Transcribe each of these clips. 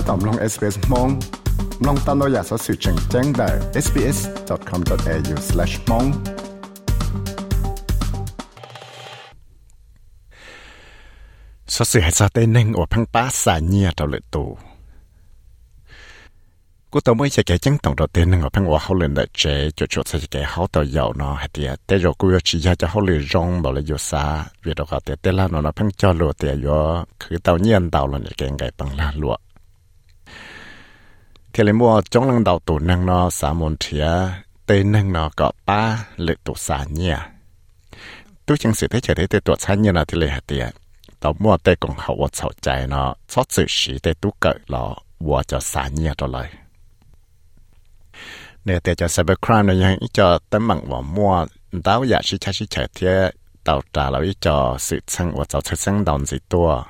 ถ้าตอมลง SBS มองลองตามเราอยากสอสื่อแจ้งแจ้งได้ sbs.com.au/mong สอสื่อให้สอเต้นหนึ่งอวพังป้าสายเนียเราเลยตูกูตัวไม่ใช่แกจังต้องเราเต้นหนึ่งอวพังว่าเขาเลยได้เจจุดจุดใช่แกเขาตัวเยาเนาะเดียแต่เรากูอยากชี้จะเขาเลยร้องบอกเลยอยู่ซาเวลาเขาเต้นเต้นแล้วเนาะพังจอโลเตียอยู่คือตัวเนียนตัวเราเนี่ยแกงไก่ปังลาลัว thì lấy mua chống lần đầu tụ năng nó xã môn thía tê năng nó có ba lệ tụ xã nhia tôi chẳng sự thế trở thế tụ xã nhia là thì lệ hạt tiền tàu mua tê cũng hậu vật sầu chạy nó, xót sự sĩ tê tú cỡ lọ vua cho xã nhia đó lời. Nè tê cho cybercrime nó ยัง cho tấm bằng vào mua, đáo giả sĩ cha sĩ chạy thế tàu trả lại cho sự sang vật sầu sang đồng gì tua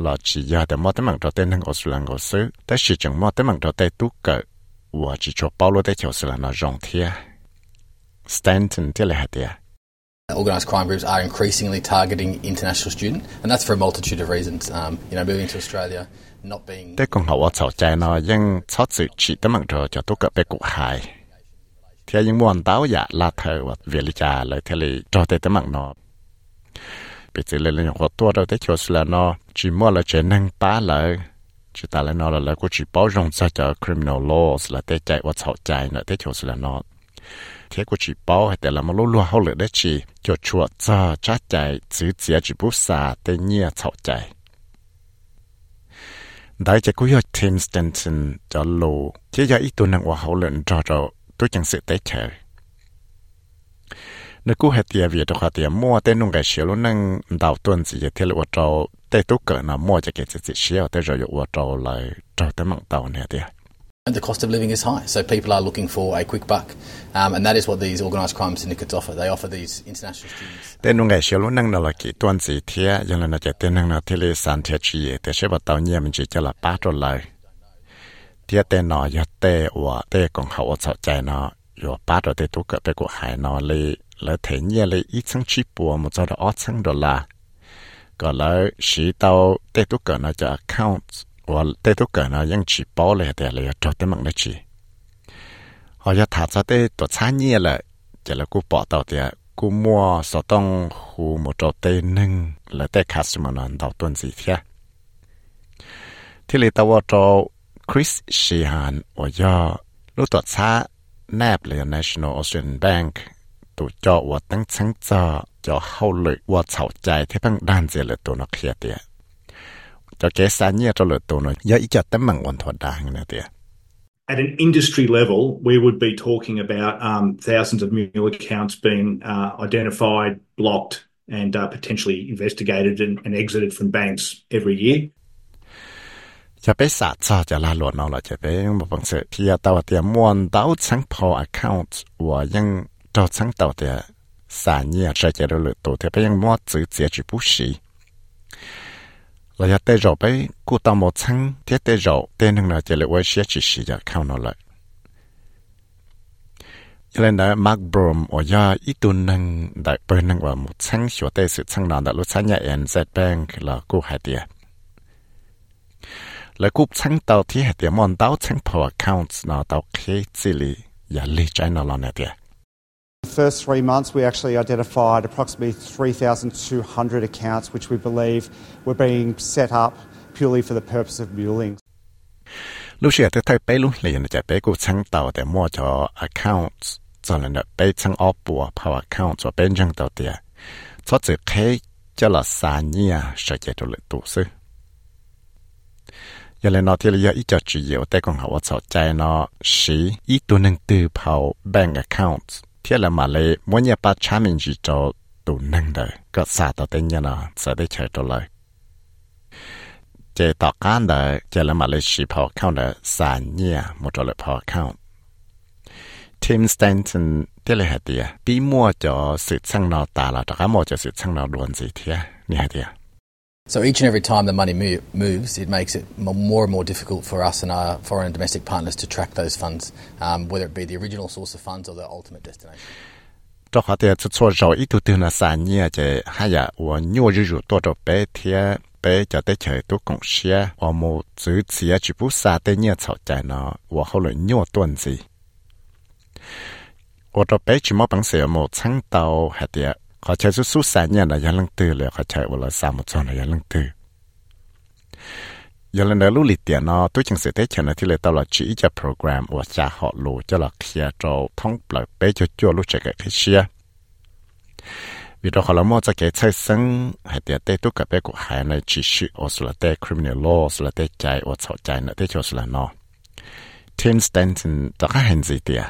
là chỉ ya để mất mạng cho tên hàng Australia ngô sư, tại sự chẳng mất mạng cho tên tu cỡ, và chỉ cho bao lô tên cho Australia nó rộng thia. Stanton thế là hạt thia. Organised crime groups are increasingly targeting international students, and that's for a multitude of reasons. Um, you know, moving to Australia, not being. Tế còn hậu ở chào chạy nó, nhưng chót sự chỉ tới mạng trò cho tốt cỡ bê cụ hài. Thế nhưng muốn táo dạ là thờ và việc lý trả lời thế lý cho tế tới mạng nó. Bị chỉ lên những hoạt tua đâu tới chỗ là nó chỉ mua là chỉ năng bá lại chỉ ta là nó là là của chỉ bảo rộng ra cho criminal laws là tới chạy và chạy chạy nữa tới chỗ là nó thế của chỉ bảo hay là mà lúa lúa hậu lệ đấy chỉ cho chùa cho cha chạy chữ chỉ chỉ bút xa tới nhia chạy chạy đại chỉ của Tim Stanton cho lô chỉ giờ ít tuần năng và hậu lệ cho cho tôi chẳng sự tới chờ nếu cú hết tiền việc đó thì mua tên nông cái xíu luôn năng đào tuần gì thì là trâu. Tên tú cỡ nào mua cho cái gì xíu tên rồi ở trâu lại trâu tên mạng tàu này thì the cost of living is high, so people are looking for a quick buck, um, and that is what these organised crime syndicates offer. They offer these international students. tên nông cái xíu luôn năng là cái tuần gì thì là nó chỉ tên năng là thì là sản thiết chi thì sẽ bắt đầu nhiều mình chỉ cho là ba trâu lại. Thì tên nó giờ tên và tên còn hậu ở chạy nó rồi ba trâu tên tú cỡ bé của hải nó lấy là thể nhẹ lấy ít tháng chi bùa một giờ đó ót tháng đô la có là sĩ tàu tê tú cỡ nó cho account và tê tú cỡ nó ยัง chỉ bảo lại để lại cho tê mạng nó chỉ họจะถามจะtê tổ xã nhẹ là chỉ là cú bỏ tàu thì cú mua số đông hồ một chỗ tê nâng là tê customer nó đầu tuần gì thế thì lấy tàu cho Chris Sheehan và do lúc tổ xã nạp là National Australian Bank ตัวจอว่าตั้งชั้งจอจอเข้าเลยว่าเฉาใจที่พังด้านเจเลยตัวนักเขียเตียจอเกสาเนี่ยจะเลยตัวน้อยยาอีจัดแต่มังวันทอดางเนี่ยเตีย At an industry level, we would be talking about um, thousands of mule accounts being uh, identified, blocked, and uh, potentially investigated and, and exited from banks every year. จะไปสาจอจะลาหลวนเอาละจะไปบอกบังเสที่ตัวเตียมวนเต้าชั้งพอ account ว่ายัง cho sáng tàu thì xả nhẹ sẽ chạy được tổ thì bây giờ mua chữ chỉ chỉ bút sĩ là giờ tê rồi bây cụ tàu một sáng thế tê rồi tê nâng là chỉ là quay xe chỉ sĩ giờ khao nó lại lên đó Mark Brom ở nhà ít tuần nâng đại bên nâng vào một sáng sửa tê sự sáng nào đã lúc sáng nhà NZ Bank là cụ hai tiền là cụ sáng tàu thì hai tiền mòn tàu sáng power accounts nào tàu kế chỉ lý ya lý trái nào là nè tiền The first three months, we actually identified approximately 3,200 accounts which we believe were being set up purely for the purpose of muling. lúc xưa tôi thấy bé lúc liềnจะbéกูชั้งเต่าแต่มั่วจอ accounts จนเลยbéชั้งออปัว power account จอเป็นจังเต่าเตียชดจะเคจะละสาเนี่ยใช้เจตัวเลยตัวซึอย่าเลยนอที่เลยอีจอจีเยวแต่ของเขาว่าสนใจนอสีอีตัวหนึ่งตือเผา bank accounts thế là mà lấy mỗi nhà ba cha mình chỉ cho tụ năng đời có xa tao tên nhà nó sẽ để chơi cho lời chế tỏ can đời chế là mà lấy chỉ phò khao đời xa nhà một trò lợi phò khao Tim Stanton thế là hạt tiền bí mua cho sự sang nó tà là cho mua cho sự sang nó luôn gì thế như hạt tiền So each and every time the money move, moves, it makes it mo- more and more difficult for us and our foreign and domestic partners to track those funds, um, whether it be the original source of funds or the ultimate destination. Cho họ tìa cho cho rồi ít tu tư là xa nhia chế hay là của nhua rư rủ tổ trò bé thế bé cho tới chơi tôi cũng xe và một chữ chia chỉ bút xa tới nhiều chậu chạy nó và hậu lại nhiều tuần gì 我到北去冇本事冇撑到 ขาใช้สู้ๆสายเนี่ยนะยันลังตือเลยเขาใช้เวลาสามจอนนะยังลังตือยันลังเนรู้หลีเตียนอตู้จังเสียได้เชนะที่เลยตลอดชีจะโปรแกรมว่าจะหอลูจะหลักเคลียร์โจท่องเปล่าเป๊ะจะจั่วรู้จักกับเชียวิธีขอละมอจะเกิใช้ซึ่งให้เตียเต้ตุกับเป๊กหายในชีชีออสลาเต้คริมินอลอสลาเต้ใจอดสอใจนะเต้ชอสลานอทีมสแตนตันตะข้าเห็นสิเตีย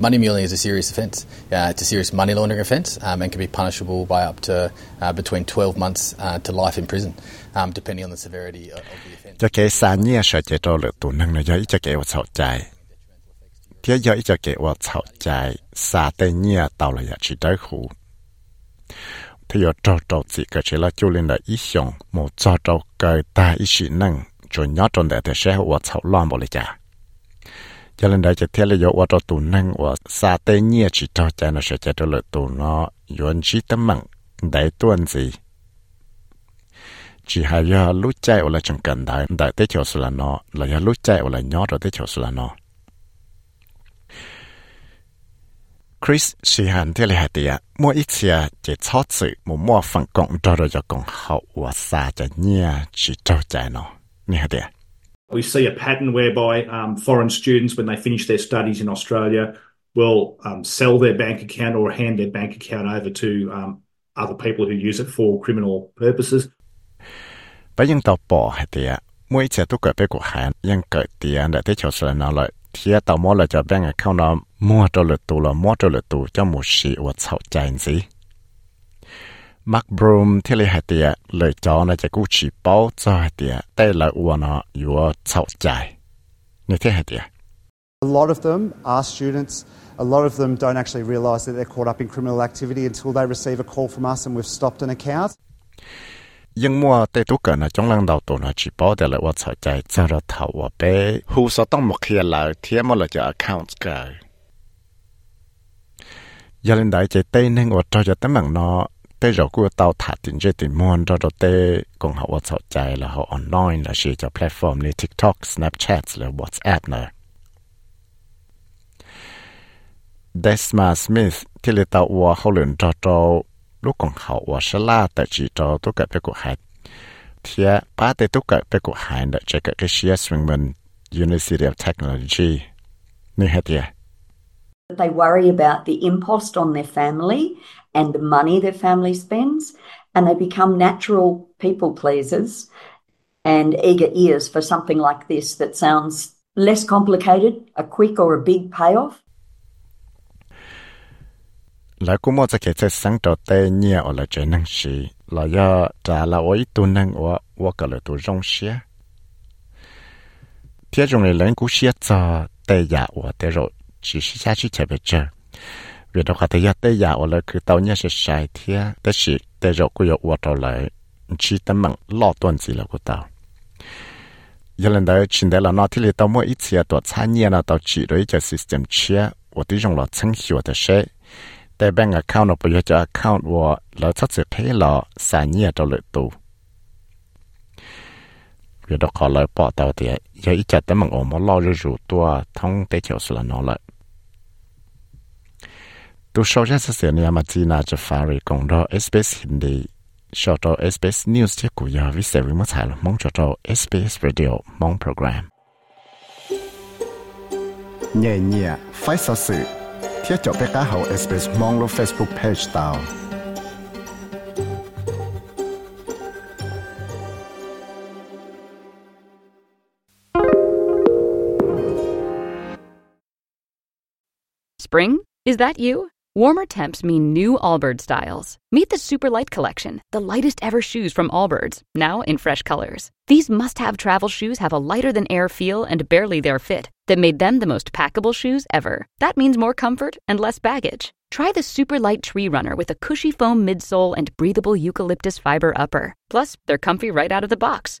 Money muling is a serious offence. Uh, it's a serious money laundering offence um, and can be punishable by up to uh, between 12 months uh, to life in prison, um, depending on the severity of, of the offence. cho sợ chế lực năng nó cho chạy thế cho chạy tê tàu là chỉ tới khu thế trâu trâu chỉ cái chỉ là chú lên là ý xong một cho trâu cái ta ý sĩ năng cho nhớ trong để thế sẽ ở sau loan bộ lại cho nên đại chỉ thế là giờ ở trâu tụ năng ở sa tê nhia chỉ trâu chạy nó sẽ chạy cho lực tụ nó yuan chỉ tấm mặn đại tuần gì chỉ hay giờ lúc chạy ở là chẳng cần đại đại tế chiều là nó là giờ lúc chạy ở là nhỏ rồi tế chiều là nó Chris 是很这里还的呀，莫一次啊，这操子莫莫分工做了就更好，我啥就你啊去做在喏，你还的。 We see a pattern whereby um, foreign students, when they finish their studies in Australia, will um, sell their bank account or hand their bank account over to um, other people who use it for criminal purposes. 不用到bỏ hay thì mỗi次tôi gọi bé của hắn nhưng cởi tiền để tới chỗ sửa nó lại thì tao mua là cho bank account nó mua cho lượt tù là mua cho lượt tù cho một sự và chậu chạy gì Mark Broom thì lấy hai tiền lời cho nó chỉ cú chỉ bảo cho hai tiền đây là của nó vừa chậu chạy như thế hai tiền A lot of them are students. A lot of them don't actually realise that they're caught up in criminal activity until they receive a call from us and we've stopped an account. nhưng mua tây tú cỡ nó trong lần đầu tụ nó chỉ bảo để lại ว่า chậu chạy cho nó thầu và bé. Hu sao tông một khi là thiệt mà là cho account cỡ giờ lên đại chạy tây nên ở cho cho tấm bằng nó tây rồi của tao thả tiền chơi tiền muôn cho rồi tây cùng WhatsApp chạy là họ online là chỉ cho platform như TikTok, Snapchat là WhatsApp nè. Desma Smith thì là tao của họ luyện cho cho lúc còn học vừa sẽ la tại chỉ cho tôi cả bé của hai. Thì ba tại tôi cả bé của hai đã chạy cái cái Shea Swingman University of Technology. Như hết vậy They worry about the impost on their family and the money their family spends, and they become natural people pleasers and eager ears for something like this that sounds less complicated, a quick or a big payoff. lại cũng mua cho cái chơi sáng trò tê nhẹ ở lại chơi năng sĩ là do trả là ở tu năng ở ở cái là tu rong xía thế trong này lớn cú xía cho tê giả ở tê rồi chỉ xí xa chỉ chạy về chơi vì đó khá tê tê giả ở lại cứ tàu nhẹ sẽ sai thế tê sĩ tê rồi cũng có ở trở lại chỉ tấm bằng lo tuần gì là của tàu giờ lần đấy chính chỉ 是下去才被这儿。vì đó có thể giờ tới giờ là cứ tàu nhớ sẽ sai thế, tới sự tới rồi cũng có tàu lại chỉ tấm mạng lo tuần gì là của tàu. giờ lần đầu chỉ để là nó thì là tàu mỗi ít xe tàu xa nhẹ là tàu chỉ đối cho system chia, và tí dùng là chân hiệu thế sẽ. tại bank account nó bây giờ cho account và là chắc sẽ thấy là xa nhẹ tàu lợi tù. vì đó có lời bỏ tàu thì giờ ít chặt tấm mà lo rồi rủ tua thông tới chiều là nó lại tu sau ra sẽ xem nhà mặt gì nào cho phá rồi còn đó SBS SBS News chắc của giờ sẽ với mất hại mong cho đó SBS Radio mong program nhẹ nhẹ phải sao sự thiết cho bé cá SBS mong lo Facebook page tao Spring? Is that you? Warmer temps mean new Allbirds styles. Meet the Super Light Collection, the lightest ever shoes from Allbirds, now in fresh colors. These must have travel shoes have a lighter than air feel and barely their fit that made them the most packable shoes ever. That means more comfort and less baggage. Try the Super Light Tree Runner with a cushy foam midsole and breathable eucalyptus fiber upper. Plus, they're comfy right out of the box.